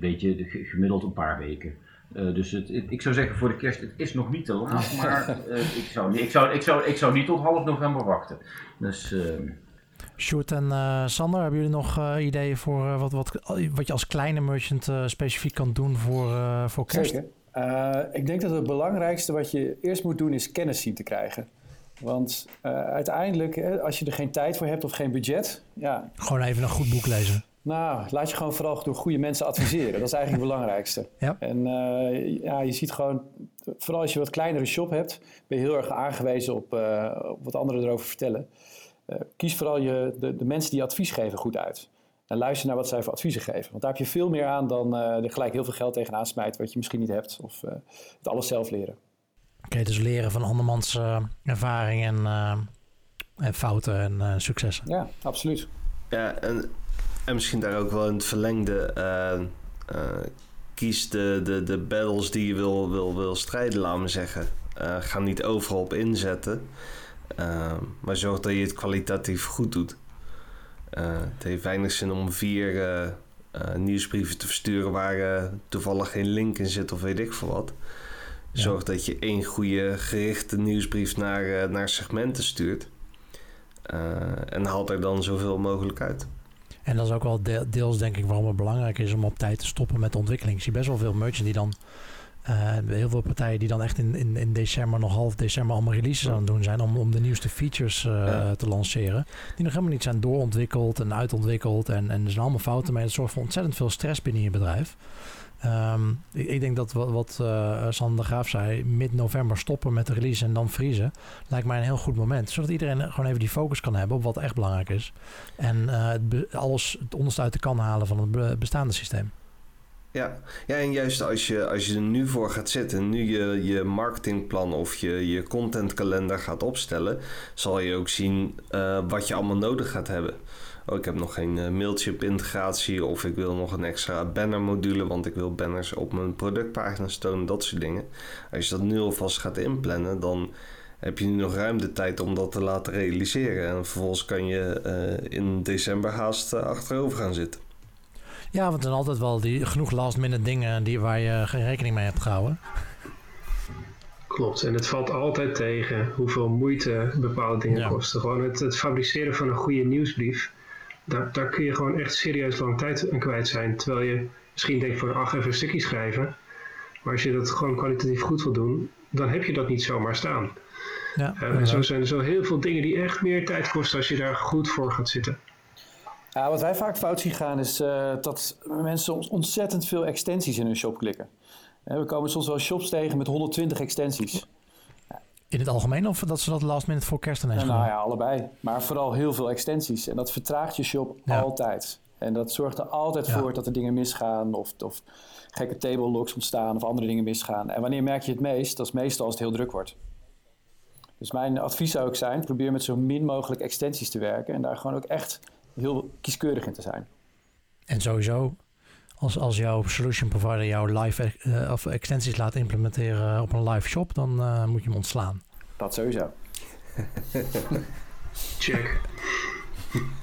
weet je, gemiddeld een paar weken. dus het, ik zou zeggen voor de kerst, het is nog niet te laat, maar ik, zou, ik, zou, ik, zou, ik zou niet tot half november wachten. Dus... Ehm, Sjoerd en Sander, hebben jullie nog ideeën voor wat, wat, wat je als kleine merchant specifiek kan doen voor, voor kerst? Zeker. ik denk dat het belangrijkste wat je eerst moet doen is kennis zien te krijgen. Want uiteindelijk, als je er geen tijd voor hebt of geen budget... Ja, gewoon even een goed boek lezen. Nou, laat je gewoon vooral door goede mensen adviseren. Dat is eigenlijk het belangrijkste. Ja. En ja, je ziet gewoon, vooral als je wat kleinere shop hebt... ben je heel erg aangewezen op, op wat anderen erover vertellen. Kies vooral je, de, de mensen die advies geven goed uit. En luister naar wat zij voor adviezen geven. Want daar heb je veel meer aan dan er gelijk heel veel geld tegenaan smijten... wat je misschien niet hebt. Of het alles zelf leren. Oké, dus leren van andermans uh, ervaring en, uh, en fouten en uh, successen. Ja, absoluut. Ja, en, en misschien daar ook wel in het verlengde... kies de, de, de battles die je wil, wil, wil strijden, laat me zeggen. ga niet overal op inzetten. Maar zorg dat je het kwalitatief goed doet. het heeft weinig zin om vier nieuwsbrieven te versturen... waar toevallig geen link in zit of weet ik veel wat... Zorg dat je één goede gerichte nieuwsbrief naar, naar segmenten stuurt. En haalt er dan zoveel mogelijk uit. En dat is ook wel deels denk ik waarom het belangrijk is om op tijd te stoppen met de ontwikkeling. Ik zie best wel veel merchants die dan... Uh, heel veel partijen die dan echt in, in, in december, nog half december, allemaal releases aan het doen zijn om, om de nieuwste features uh, te lanceren. Die nog helemaal niet zijn doorontwikkeld en uitontwikkeld. En, en er zijn allemaal fouten mee. Dat zorgt voor ontzettend veel stress binnen je bedrijf. Um, ik, ik, denk dat wat, wat uh, Sander de Graaf zei, mid-november stoppen met de release en dan vriezen, lijkt mij een heel goed moment. Zodat iedereen gewoon even die focus kan hebben op wat echt belangrijk is. En uh, alles het onderste uit de kan halen van het bestaande systeem. Ja. ja, en juist als je, als je er nu voor gaat zitten, nu je je marketingplan of je, je contentkalender gaat opstellen, zal je ook zien uh, wat je allemaal nodig gaat hebben oh, ik heb nog geen uh, Mailchimp integratie of ik wil nog een extra banner module, want ik wil banners op mijn productpagina's tonen, dat soort dingen. Als je dat nu alvast gaat inplannen, dan heb je nu nog ruim de tijd om dat te laten realiseren. En vervolgens kan je uh, in december haast achterover gaan zitten. Ja, want er zijn altijd wel die, genoeg last minute dingen die, waar je geen rekening mee hebt gehouden. Klopt, en het valt altijd tegen hoeveel moeite bepaalde dingen kosten. Gewoon het, het, fabriceren van een goede nieuwsbrief daar, daar kun je gewoon echt serieus lang tijd aan kwijt zijn. Terwijl je misschien denkt van, ach, even een stukje schrijven. Maar als je dat gewoon kwalitatief goed wil doen, dan heb je dat niet zomaar staan. Ja, uh, zo zijn er zo heel veel dingen die echt meer tijd kosten als je daar goed voor gaat zitten. Ja, wat wij vaak fout zien gaan is uh, dat mensen ontzettend veel extensies in hun shop klikken. We komen soms wel shops tegen met 120 extensies. In het algemeen of dat ze dat last minute voor kerst ineens Nou ja, allebei. Maar vooral heel veel extensies. En dat vertraagt je shop altijd. En dat zorgt er altijd voor dat er dingen misgaan of, of gekke table locks ontstaan of andere dingen misgaan. En wanneer merk je het meest? Dat is meestal als het heel druk wordt. Dus mijn advies zou ook zijn, probeer met zo min mogelijk extensies te werken en daar gewoon ook echt heel kieskeurig in te zijn. En sowieso als, als jouw solution provider jouw live uh, of extensies laat implementeren op een live shop, dan uh, moet je hem ontslaan. Dat sowieso. Check.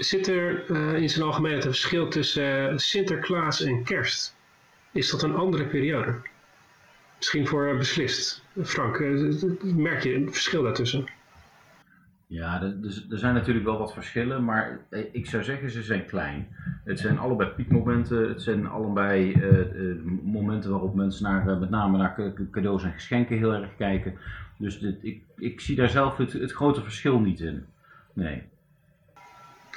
Zit er uh, in zijn algemeenheid een verschil tussen Sinterklaas en Kerst? Is dat een andere periode? Misschien voor beslist. Frank, merk je een verschil daartussen? Ja, er, er zijn natuurlijk wel wat verschillen, maar eh, ik zou zeggen ze zijn klein. Het zijn allebei piekmomenten, het zijn allebei uh, uh, momenten waarop mensen naar, met name naar cadeaus en geschenken heel erg kijken. Dus dit, ik, ik zie daar zelf het, het grote verschil niet in. Nee.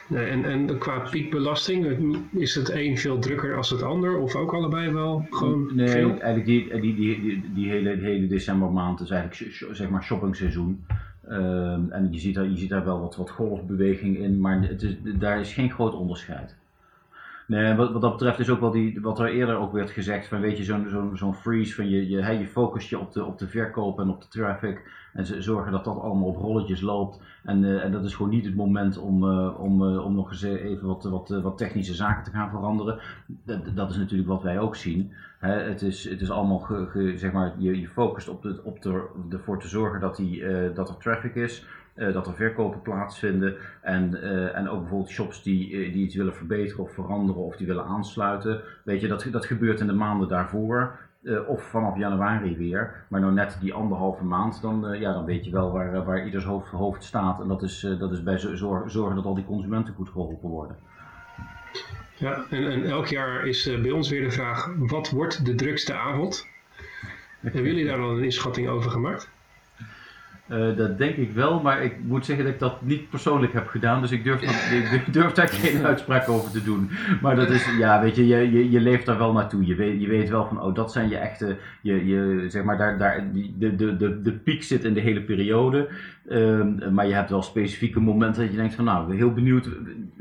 nee en, en qua piekbelasting, is het een veel drukker als het ander of ook allebei wel gewoon Nee, veel? eigenlijk die, die, die, die, die hele, hele decembermaand is eigenlijk zeg maar shopping Ehm, en je ziet, daar, je ziet daar wel wat, wat golfbeweging in, maar het is, daar is geen groot onderscheid. Wat, wat dat betreft is ook wel die, wat er eerder ook werd gezegd, van weet je, zo'n zo'n zo'n freeze van je, je, je focust je op de, op de verkoop en op de traffic en ze zorgen dat dat allemaal op rolletjes loopt. En, uh, en dat is gewoon niet het moment om, uh, om, uh, om nog eens even wat, wat, wat technische zaken te gaan veranderen. Dat, dat is natuurlijk wat wij ook zien. Het, is, het is allemaal, zeg maar, je, je focust op, de, op de, ervoor te zorgen dat, die, dat er traffic is. Dat er verkopen plaatsvinden. En, en ook bijvoorbeeld shops die, die iets willen verbeteren of veranderen of die willen aansluiten. Weet je, dat, dat gebeurt in de maanden daarvoor. of vanaf januari weer. Maar nou net die anderhalve maand, dan, ja, dan weet je wel waar, waar ieders hoofd, hoofd staat. En dat is, dat is bij zorgen, zorgen dat al die consumenten goed geholpen worden. Ja, en, en elk jaar is bij ons weer de vraag, wat wordt de drukste avond? Hebben jullie daar al een inschatting over gemaakt? Uh, dat denk ik wel, maar ik moet zeggen dat ik dat niet persoonlijk heb gedaan, dus ik durf, ik durf daar geen uitspraak over te doen. Maar dat is, ja, weet je, je, je, leeft daar wel naartoe. Je weet, je weet wel van, oh, dat zijn je echte, je, je, zeg maar, daar, daar, de, de, de, de piek zit in de hele periode. Uh, maar je hebt wel specifieke momenten dat je denkt van, nou, heel benieuwd,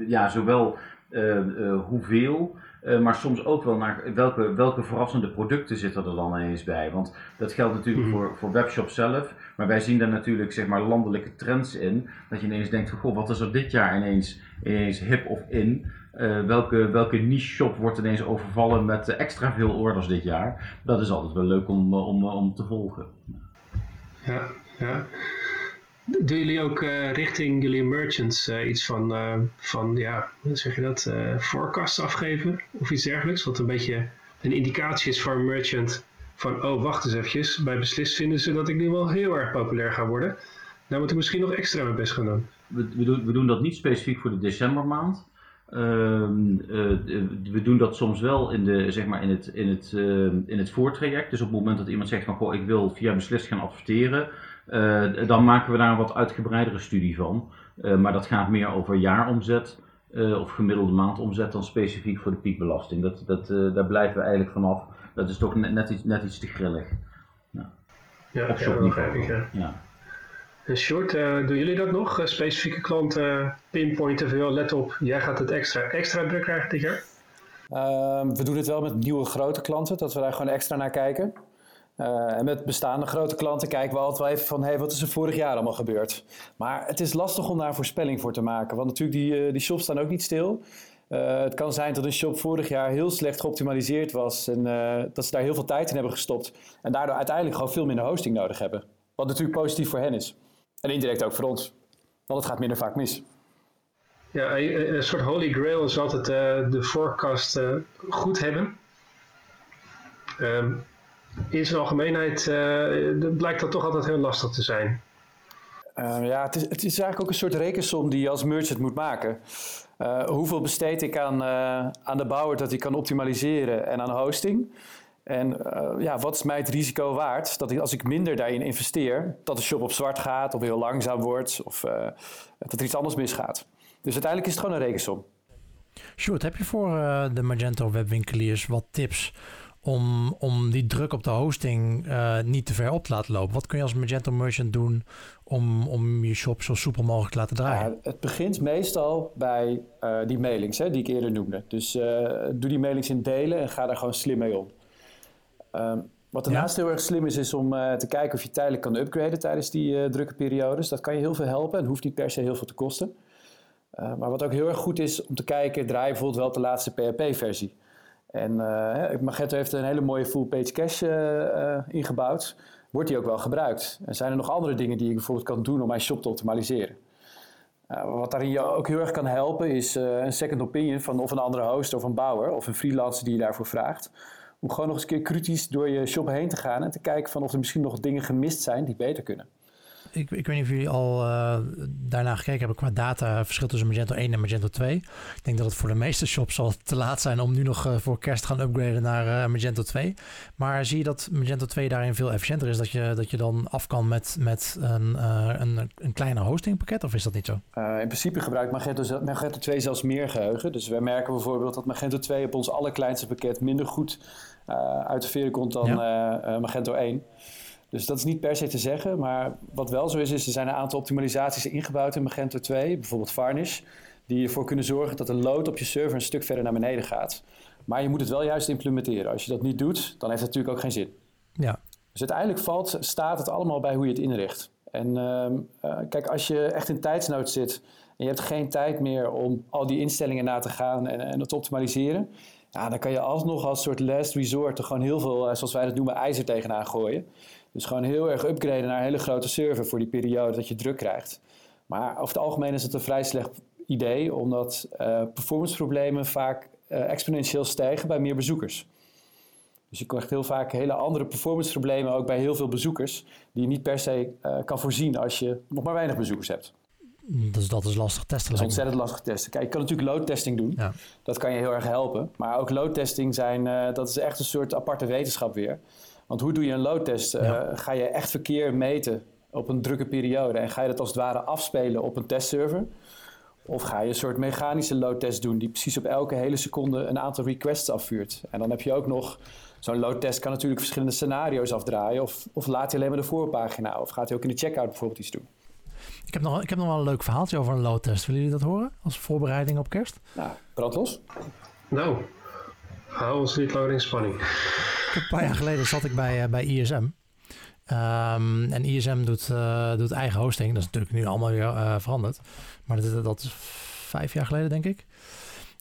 ja, zowel eh, eh, hoeveel. Uh, maar soms ook wel naar welke, welke verrassende producten zitten er dan ineens bij. Want dat geldt natuurlijk mhm. voor, voor webshops zelf. Maar wij zien daar natuurlijk zeg maar, landelijke trends in. Dat je ineens denkt van goh, wat is er dit jaar ineens, ineens hip of in? Uh, welke, welke niche shop wordt ineens overvallen met extra veel orders dit jaar? Dat is altijd wel leuk om, om, om te volgen. Ja, ja. Doen jullie ook uh, richting jullie merchants uh, iets van, uh, van, ja, hoe zeg je dat, forecasts afgeven of iets dergelijks? Wat een beetje een indicatie is voor een merchant van, oh wacht eens eventjes, bij Beslis vinden ze dat ik nu wel heel erg populair ga worden. Nou moet ik misschien nog extra mijn best gaan doen. We, we, doen, we doen dat niet specifiek voor de decembermaand. Ehm, we doen dat soms wel in, de, zeg maar in, het, in, het, in het voortraject. Dus op het moment dat iemand zegt van, goh, ik wil via Beslis gaan adverteren eh, dan maken we daar een wat uitgebreidere studie van. Eh, maar dat gaat meer over jaaromzet of gemiddelde maandomzet dan specifiek voor de piekbelasting. Dat, dat, daar blijven we eigenlijk vanaf. Dat is toch net, net, iets, net iets te grillig. Ja, ja. Ja. ja. En short, doen jullie dat nog? specifieke klanten pinpointen veel, let op, jij gaat het extra, extra druk krijgen dit jaar? Ehm, we doen het wel met nieuwe grote klanten, dat we daar gewoon extra naar kijken. En met bestaande grote klanten kijken we altijd wel even van... Hey, wat is er vorig jaar allemaal gebeurd? Maar het is lastig om daar een voorspelling voor te maken. Want natuurlijk, die, die shops staan ook niet stil. Het kan zijn dat een shop vorig jaar heel slecht geoptimaliseerd was... en dat ze daar heel veel tijd in hebben gestopt... en daardoor uiteindelijk gewoon veel minder hosting nodig hebben. Wat natuurlijk positief voor hen is. En indirect ook voor ons. Want het gaat minder vaak mis. Ja, een soort holy grail is altijd de forecast goed hebben... Um, in zijn algemeenheid uh, blijkt dat toch altijd heel lastig te zijn. Uh, ja, het is, het is eigenlijk ook een soort rekensom die je als merchant moet maken. Uh, hoeveel besteed ik aan, aan de bouwer dat hij kan optimaliseren en aan hosting? En ja, wat is mij het risico waard dat ik, als ik minder daarin investeer, dat de shop op zwart gaat of heel langzaam wordt of dat er iets anders misgaat? Dus uiteindelijk is het gewoon een rekensom. Sjoerd, heb je voor de Magento webwinkeliers wat tips om, om die druk op de hosting niet te ver op te laten lopen? Wat kun je als Magento Merchant doen om, om je shop zo soepel mogelijk te laten draaien? Ja, het begint meestal bij die mailings hè, die ik eerder noemde. Dus doe die mailings in delen en ga daar gewoon slim mee om. Um, wat daarnaast ja. heel erg slim is, is om te kijken of je tijdelijk kan upgraden tijdens die drukke periodes. Dat kan je heel veel helpen en hoeft niet per se heel veel te kosten. maar wat ook heel erg goed is om te kijken, draai bijvoorbeeld wel de laatste PHP-versie. En Magento heeft een hele mooie full page cache ingebouwd. Wordt die ook wel gebruikt? En zijn er nog andere dingen die ik bijvoorbeeld kan doen om mijn shop te optimaliseren? Wat daarin je ook heel erg kan helpen is een second opinion van of een andere host of een bouwer of een freelancer die je daarvoor vraagt. Om gewoon nog eens een keer kritisch door je shop heen te gaan en te kijken van of er misschien nog dingen gemist zijn die beter kunnen ik, ik weet niet of jullie al uh, daarna gekeken hebben qua data, verschil tussen Magento 1 en Magento 2. Ik denk dat het voor de meeste shops al te laat zijn om nu nog uh, voor kerst te gaan upgraden naar uh, Magento 2. Maar zie je dat Magento 2 daarin veel efficiënter is? Dat je, dat je dan af kan met, met een, een, een kleiner hostingpakket, of is dat niet zo? in principe gebruikt Magento, Magento 2 zelfs meer geheugen. Dus wij merken bijvoorbeeld dat Magento 2 op ons allerkleinste pakket minder goed uit de veren komt dan ja. Magento 1. Dus dat is niet per se te zeggen. Maar wat wel zo is, is er zijn een aantal optimalisaties ingebouwd in Magento 2. Bijvoorbeeld Varnish. Die ervoor kunnen zorgen dat de load op je server een stuk verder naar beneden gaat. Maar je moet het wel juist implementeren. Als je dat niet doet, dan heeft het natuurlijk ook geen zin. Ja. Dus uiteindelijk valt, staat het allemaal bij hoe je het inricht. En uh, uh, kijk, als je echt in tijdsnood zit en je hebt geen tijd meer om al die instellingen na te gaan en, en te optimaliseren, ja, dan kan je alsnog als soort last resort er gewoon heel veel, eh, zoals wij dat noemen, ijzer tegenaan gooien. Dus gewoon heel erg upgraden naar een hele grote server voor die periode dat je druk krijgt. Maar over het algemeen is het een vrij slecht idee, omdat uh, performanceproblemen vaak uh, exponentieel stijgen bij meer bezoekers. Dus je krijgt heel vaak hele andere performanceproblemen ook bij heel veel bezoekers, die je niet per se uh, kan voorzien als je nog maar weinig bezoekers hebt. Dus dat is lastig testen. Dat is ontzettend lastig testen. Kijk, je kan natuurlijk load-testing doen. Ja. Dat kan je heel erg helpen. Maar ook load-testing zijn, uh, dat is echt een soort aparte wetenschap weer. Want hoe doe je een load-test? Uh, Ga je echt verkeer meten op een drukke periode en ga je dat als het ware afspelen op een testserver? Of ga je een soort mechanische load-test doen die precies op elke hele seconde een aantal requests afvuurt? En dan heb je ook nog zo'n load-test kan natuurlijk verschillende scenario's afdraaien. Of, of laat hij alleen maar de voorpagina of gaat hij ook in de checkout bijvoorbeeld iets doen? Ik heb, nog, ik heb nog wel een leuk verhaaltje over een loadtest. Willen jullie dat horen als voorbereiding op kerst? Nou, brandlos. Nou, hou ons niet langer in spanning. Een paar jaar geleden zat ik bij, uh, bij ISM. Um, en ISM doet, uh, doet eigen hosting. Dat is natuurlijk nu allemaal weer uh, veranderd. Maar dat, dat, is vijf jaar geleden, denk ik.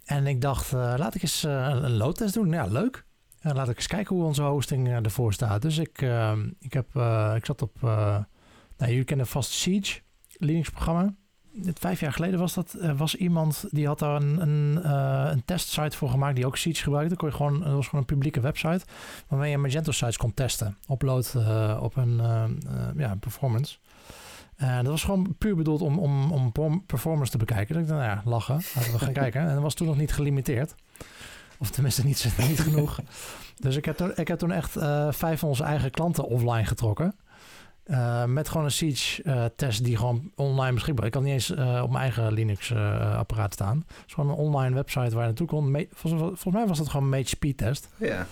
En ik dacht, laat ik eens een loadtest doen. Ja, leuk. laat ik eens kijken hoe onze hosting ervoor staat. Dus ik, ehm, ik, heb, ik zat op... nou, jullie kennen vast Siege. Linux-programma. Vijf jaar geleden was dat, uh, was iemand die had daar een, een, uh, een testsite voor gemaakt die ook Siege gebruikte. Kon je gewoon, dat was gewoon een publieke website waarmee je Magento sites kon testen. Upload uh, op een ja, performance. En dat was gewoon puur bedoeld om, om, om performance te bekijken. Dus ik dacht, nou ja, lachen, laten we gaan kijken. En dat was toen nog niet gelimiteerd. Of tenminste niet, niet genoeg. Dus ik heb, toen, ik heb toen echt vijf van onze eigen klanten offline getrokken. Uh, met gewoon een Siege-test uh, die gewoon online beschikbaar is. Ik kan niet eens uh, op mijn eigen Linux-apparaat staan. Het is gewoon een online website waar je naartoe kon. Me volgens, volgens, mij was dat gewoon een Speed-test. Ja,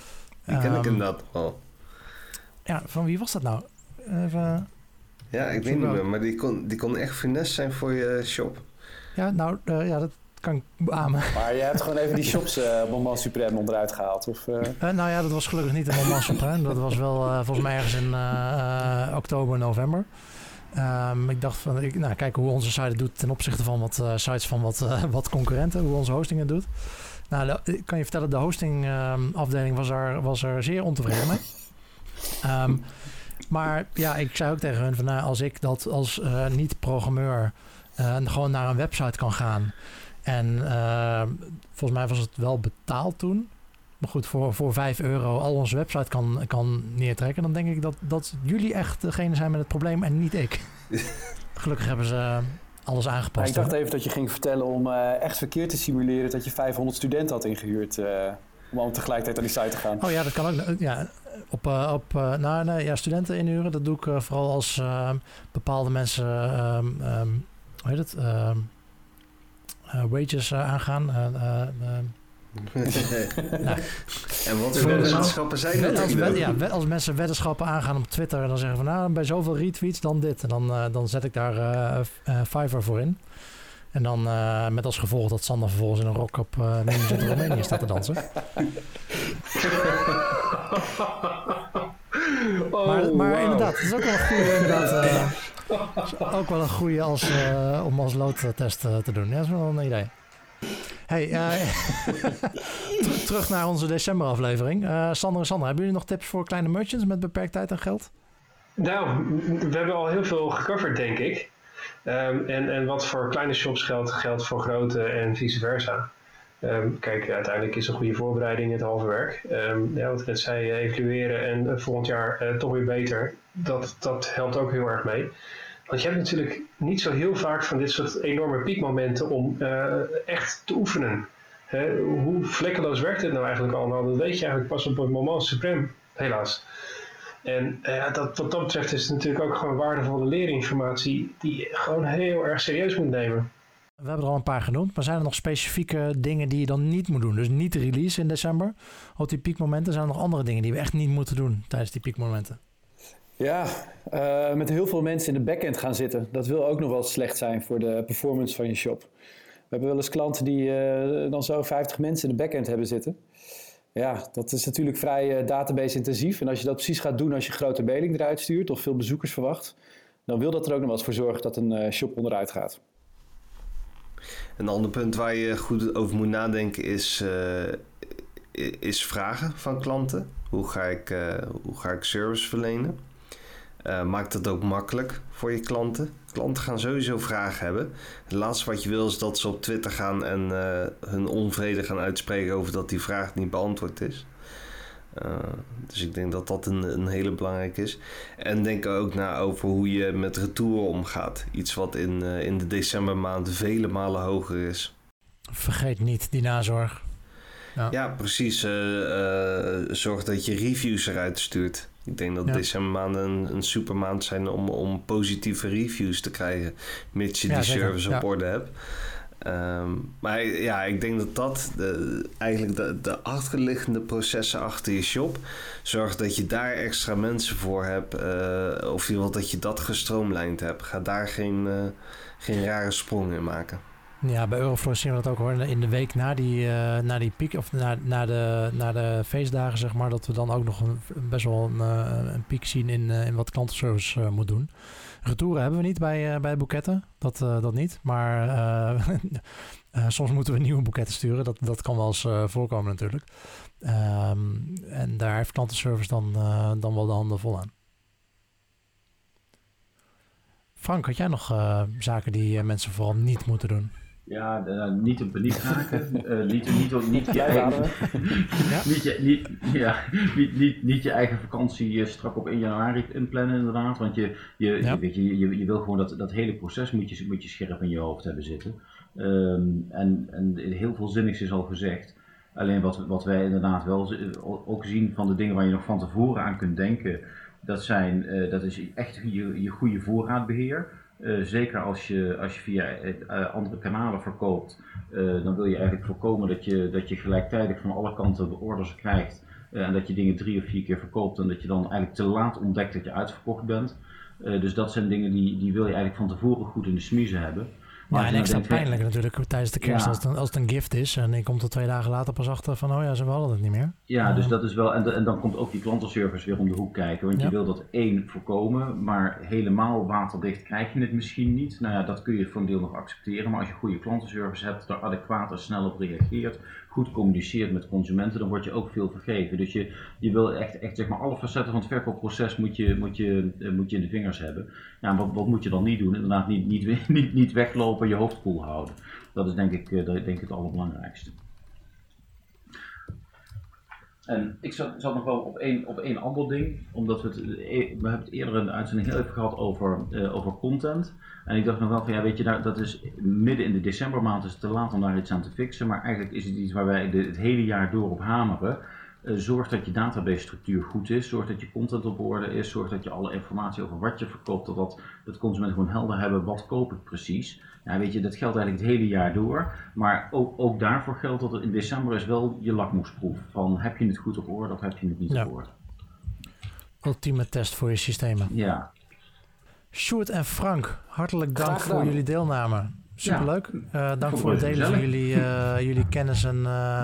die ken um, ik inderdaad wel. Ja, van wie was dat nou? Even, ja, ik weet niet meer, maar die kon, die kon echt finesse zijn voor je shop. Ja, nou, ja, dat, kan ik beamen. Maar je hebt gewoon even die shops uh, Moment Supreme onderuit gehaald? Of, uh... Uh, nou ja, dat was gelukkig niet een Moment Supreme. Dat was wel volgens mij ergens in oktober, november. Um, ik dacht van, ik, nou, kijken hoe onze site het doet ten opzichte van wat sites van wat, wat concurrenten, hoe onze hosting het doet. Nou, ik kan je vertellen, de hosting um, afdeling was er, was er zeer ontevreden mee. Um, maar ja, ik zei ook tegen hun van, nou, als ik dat als niet-programmeur gewoon naar een website kan gaan en uh, volgens mij was het wel betaald toen. Maar goed, voor, voor 5 euro al onze website kan, kan neertrekken. Dan denk ik dat, dat jullie echt degene zijn met het probleem en niet ik. Gelukkig hebben ze alles aangepast. ik dacht even dat je ging vertellen om uh, echt verkeer te simuleren. Dat je 500 studenten had ingehuurd. Uh, om tegelijkertijd aan die site te gaan. Oh ja, dat kan ook. Ja, op, uh, op nou, nee, ja, studenten inhuren. Dat doe ik vooral als bepaalde mensen. Um, um, hoe heet het? Uh, wages uh, aangaan. Uh, nou, en wat voor weddenschappen zijn dat? Als, wed, ja, als mensen weddenschappen aangaan op Twitter en dan zeggen van nou bij zoveel retweets dan dit. En dan, dan zet ik daar Fiverr voor in. En dan met als gevolg dat Sander vervolgens in een rok op uh, Roemenië staat te dansen. Oh, maar, maar wow. inderdaad, het is ook wel een goede inderdaad, ook wel een goede als, uh, om als loodtest uh, te doen. Ja, dat is wel een idee. Hey, uh, terug naar onze decemberaflevering. Uh, Sander en Sander, hebben jullie nog tips voor kleine merchants met beperkt tijd en geld? Nou, we hebben al heel veel gecoverd, denk ik. Um, en, en wat voor kleine shops geldt, geldt voor grote en vice versa. Um, kijk, uiteindelijk is een goede voorbereiding het halve werk. Um, ja, wat ik net zei, evalueren en volgend jaar uh, toch weer beter. Dat, dat helpt ook heel erg mee. Want je hebt natuurlijk niet zo heel vaak van dit soort enorme piekmomenten om echt te oefenen. Hè, hoe vlekkeloos werkt dit nou eigenlijk allemaal? Dat weet je eigenlijk pas op het moment suprem, helaas. En dat, wat dat betreft is het natuurlijk ook gewoon waardevolle leerinformatie die je gewoon heel erg serieus moet nemen. We hebben er al een paar genoemd, maar zijn er nog specifieke dingen die je dan niet moet doen? Dus niet release in december. Op die piekmomenten zijn er nog andere dingen die we echt niet moeten doen tijdens die piekmomenten. Ja, uh, met heel veel mensen in de backend gaan zitten. Dat wil ook nog wel slecht zijn voor de performance van je shop. We hebben wel eens klanten die uh, dan zo 50 mensen in de backend hebben zitten. Ja, dat is natuurlijk vrij uh, database intensief. En als je dat precies gaat doen als je grote mailing eruit stuurt of veel bezoekers verwacht, dan wil dat er ook nog wel eens voor zorgen dat een shop onderuit gaat. Een ander punt waar je goed over moet nadenken is, is vragen van klanten. Hoe ga ik, hoe ga ik service verlenen? Uh, maakt het ook makkelijk voor je klanten. Klanten gaan sowieso vragen hebben. Het laatste wat je wil is dat ze op Twitter gaan en hun onvrede gaan uitspreken over dat die vraag niet beantwoord is. Dus ik denk dat dat een, een hele belangrijke is. En denk ook na over hoe je met retouren omgaat. Iets wat in, in de decembermaand vele malen hoger is. Vergeet niet die nazorg. Ja, ja precies. Uh, zorg dat je reviews eruit stuurt. Ik denk dat ja. decembermaanden een, een supermaand zijn om, om positieve reviews te krijgen. Mits je die service op orde hebt. Um, maar ja, ik denk dat dat de, eigenlijk de, de achterliggende processen achter je shop. Zorg dat je daar extra mensen voor hebt. Uh, of je wilt dat je dat gestroomlijnd hebt. Ga daar geen, uh, geen rare sprongen in maken. Ja, bij Eurofloor zien we dat ook hoor. In de week na die, uh, na die piek, of na, na, de, na de feestdagen, zeg maar, dat we dan ook nog een, best wel een, een piek zien in, in wat klantenservice moet doen. Retouren hebben we niet bij, bij boeketten, dat, dat niet. Maar soms moeten we nieuwe boeketten sturen. Dat, dat kan wel eens voorkomen natuurlijk. Um, en daar heeft klantenservice dan, dan wel de handen vol aan. Frank, had jij nog zaken die mensen vooral niet moeten doen? Ja, uh, niet in paniek raken. Uh, niet, niet, niet, je eigen, niet, je, niet, ja, niet, niet, niet je eigen vakantie eh, strak op 1 januari inplannen inderdaad. Want je, je, je, weet je, je, je wil gewoon dat, dat hele proces moet je, moet je scherp in je hoofd hebben zitten. Um, en, en heel veel zinnigs is al gezegd. Alleen wat, wat wij inderdaad wel ook zien van de dingen waar je nog van tevoren aan kunt denken. Dat, zijn, uh, dat is echt je, je goede voorraadbeheer. Uh, zeker als je, als je via uh, andere kanalen verkoopt, dan wil je eigenlijk voorkomen dat je, dat je gelijktijdig van alle kanten de orders krijgt. en dat je dingen drie of vier keer verkoopt en dat je dan eigenlijk te laat ontdekt dat je uitverkocht bent. dus dat zijn dingen die, die wil je eigenlijk van tevoren goed in de smiezen hebben. Maar ja, en extra pijnlijk natuurlijk tijdens de kerst als, het een, als het een gift is. En ik komt er twee dagen later pas achter van, oh ja, ze hadden het niet meer. Ja, dus dat is wel, en, en dan komt ook die klantenservice weer om de hoek kijken. Want je wil dat één voorkomen, maar helemaal waterdicht krijg je het misschien niet. Nou ja, dat kun je voor een deel nog accepteren. Maar als je goede klantenservice hebt, daar adequaat en snel op reageert, goed communiceert met consumenten, dan word je ook veel vergeven. Dus je, je wil echt, echt zeg maar, alle facetten van het verkoopproces moet je, moet je, eh, moet je in de vingers hebben. Ja, wat, wat moet je dan niet doen? Inderdaad, niet, niet, niet, niet weglopen, je hoofd koel houden. Dat is denk ik, eh, denk ik het allerbelangrijkste. En ik zat, nog wel op één, op één ander ding, omdat we het, eh, we hebben het eerder in de uitzending heel even gehad over, uh, over content. En ik dacht nog wel van ja, weet je, dat is midden in de decembermaand is het te laat om daar iets aan te fixen. Maar eigenlijk is het iets waar wij het hele jaar door op hameren. Uh, zorg dat je database structuur goed is, zorg dat je content op orde is, zorg dat je alle informatie over wat je verkoopt, dat, dat, consumenten gewoon helder hebben, wat koop ik precies. Ja, weet je, dat geldt eigenlijk het hele jaar door. Maar ook, ook daarvoor geldt dat het in december is wel je lakmoesproef. Van heb je het goed op orde of heb je het niet op orde. Ultieme test voor je systemen. Ja. Sjoerd en Frank, hartelijk dank voor jullie deelname. Superleuk. Ja. Uh, dank voor het delen van jullie, uh, jullie kennis en, uh,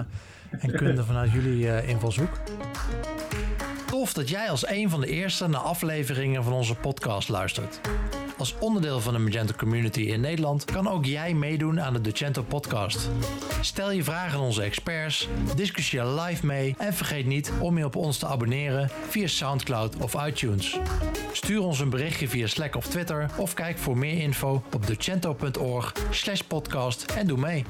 en kunde vanuit jullie invalshoek. Tof dat jij als een van de eerste naar afleveringen van onze podcast luistert. Als onderdeel van de Magento community in Nederland kan ook jij meedoen aan de Docento podcast. Stel je vragen aan onze experts, discussieer live mee en vergeet niet om je op ons te abonneren via SoundCloud of iTunes. Stuur ons een berichtje via Slack of Twitter of kijk voor meer info op docento.org/podcast en doe mee.